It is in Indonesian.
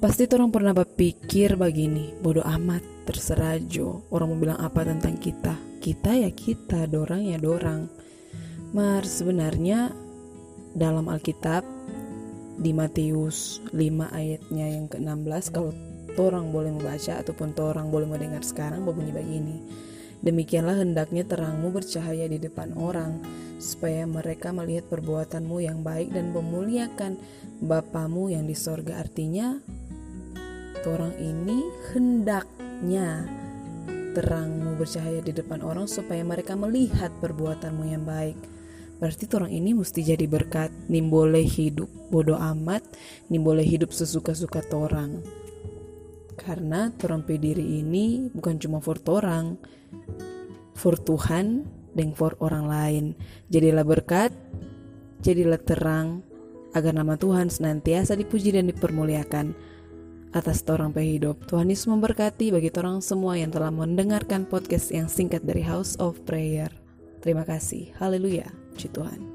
Pasti orang pernah berpikir begini, bodoh amat, terserah Jo, orang mau bilang apa tentang kita. Kita ya kita, dorang ya dorang. Mar sebenarnya dalam Alkitab di Matius 5 ayatnya yang ke-16 kalau orang boleh membaca ataupun orang boleh mendengar sekarang berbunyi begini. Demikianlah hendaknya terangmu bercahaya di depan orang, supaya mereka melihat perbuatanmu yang baik dan memuliakan Bapamu yang di sorga. Artinya, orang ini hendaknya terangmu bercahaya di depan orang supaya mereka melihat perbuatanmu yang baik. Berarti orang ini mesti jadi berkat, nih boleh hidup bodoh amat, nih boleh hidup sesuka-suka orang. Karena orang diri ini bukan cuma for orang, for Tuhan dan for orang lain. Jadilah berkat, jadilah terang, agar nama Tuhan senantiasa dipuji dan dipermuliakan atas orang hidup. Tuhan Yesus memberkati bagi orang semua yang telah mendengarkan podcast yang singkat dari House of Prayer. Terima kasih. Haleluya. Puji Tuhan.